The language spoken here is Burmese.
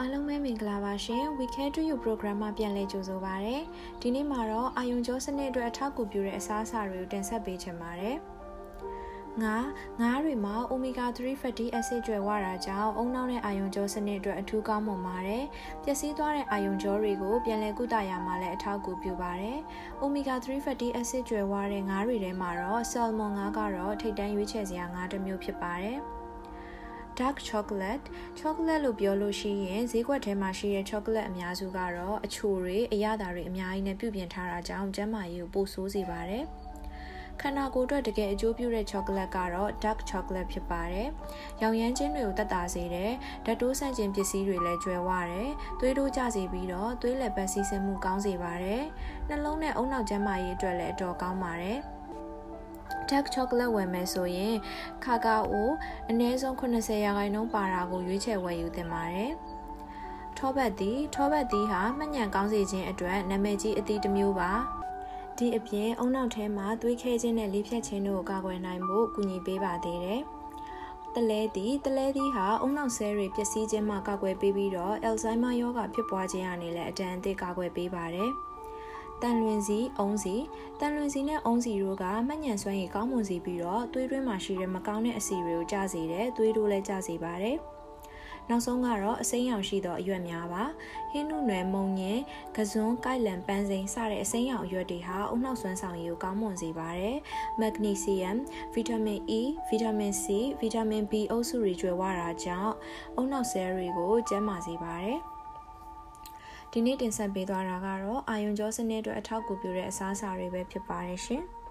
အားလုံးပဲမင်္ဂလာပါရှင် We Care to You program မှာပြန်လည်ကြိုဆိုပါရစေ။ဒီနေ့မှာတော့အာယုံကြောစနစ်အတွက်အထောက်အကူပြုတဲ့အစားအစာတွေကိုတင်ဆက်ပေးချင်ပါတယ်။ငါငါးတွေမှာ omega 3 fatty acid ကျွဲဝတာကြောင့်အုံနောက်တဲ့အာယုံကြောစနစ်အတွက်အထူးကောင်းမွန်ပါတယ်။ပျက်စီးသွားတဲ့အာယုံကြောတွေကိုပြန်လည်ကုသရမှာလည်းအထောက်အကူပြုပါတယ်။ omega 3 fatty acid ကျွဲဝတဲ့ငါးတွေထဲမှာတော့ salmon ငါးကတော့ထိပ်တန်းရွေးချယ်စရာငါးတစ်မျိုးဖြစ်ပါတယ်။ dark chocolate chocolate လို့ပြောလို့ရှိရင်ဈေးကွက်ထဲမှာရှိတဲ့ chocolate အများစုကတော့အချိုတွေအရသာတွေအများကြီးနဲ့ပြုပြင်ထားတာကြောင့်ကျန်းမာရေးကိုပိုဆိုးစေပါတယ်ခန္ဓာကိုယ်အတွက်တကယ်အကျိုးပြုတဲ့ chocolate ကတော့ dark chocolate ဖြစ်ပါတယ်။ရောင်ရမ်းခြင်းတွေကိုတက်တာစေတဲ့ဓာတ်တိုးဆန့်ကျင်ပစ္စည်းတွေလည်းကျွဲဝတယ်။သွေးတိုးကျစေပြီးတော့သွေးလက်ပတ်စီးဆင်းမှုကောင်းစေပါတယ်။နှလုံးနဲ့အုံနောက်ကျန်းမာရေးအတွက်လည်းအတော်ကောင်းပါတယ်။ dark chocolate ဝယ်မယ်ဆိုရင်ခါကာအိုအနည်းဆုံး80ရာခိုင်နှုန်းပါတာကိုရွေးချယ်ဝယ်ယူသင့်ပါတယ်။ထောပတ်သည်ထောပတ်သည်ဟာမှညံကောင်းစေခြင်းအတွက်နာမည်ကြီးအသီးတစ်မျိုးပါ။ဒီအပြင်အုံနောက်ထဲမှာသွေးခဲခြင်းနဲ့လေးဖြတ်ခြင်းတို့ကိုကာကွယ်နိုင်ဖို့ကူညီပေးပါသေးတယ်။တလဲသည်တလဲသည်ဟာအုံနောက်ဆဲတွေပျက်စီးခြင်းမှကာကွယ်ပေးပြီးတော့အယ်ဇိုင်းမာရောဂါဖြစ်ပွားခြင်းအနေနဲ့အတန်အသစ်ကာကွယ်ပေးပါတယ်။ တန်လွင်စီအုံးစီတန်လွင်စီနဲ့အုံးစီတို့ကမှတ်ညံစွမ်းရည်ကောင်းမွန်စေပြီးတော့သွေးတွင်းမှာရှိတဲ့မကောင်းတဲ့အဆီတွေကိုကျစေတယ်သွေးတိုးလည်းကျစေပါတယ်နောက်ဆုံးကတော့အစိမ်းရောင်ရှိသောအရွက်များပါဟင်းနုနယ်မုံညင်ကစွန်းကိုက်လန်ပန်းစိမ်းစတဲ့အစိမ်းရောင်အရွက်တွေဟာအုံနောက်စွမ်းဆောင်ရည်ကိုကောင်းမွန်စေပါတယ်မက်ဂနီဆီယမ်ဗီတာမင် E ဗီတာမင် C ဗီတာမင် B အုပ်စုတွေကျွဲဝတာကြောင့်အုံနောက်ဆဲတွေကိုကျန်းမာစေပါတယ် ဒီနေ့တင်ဆက်ပေးသွားတာကတော့အာယုံကြောစနစ်အတွက်အထောက်အကူပြုတဲ့အစားအစာတွေပဲဖြစ်ပါတယ်ရှင်။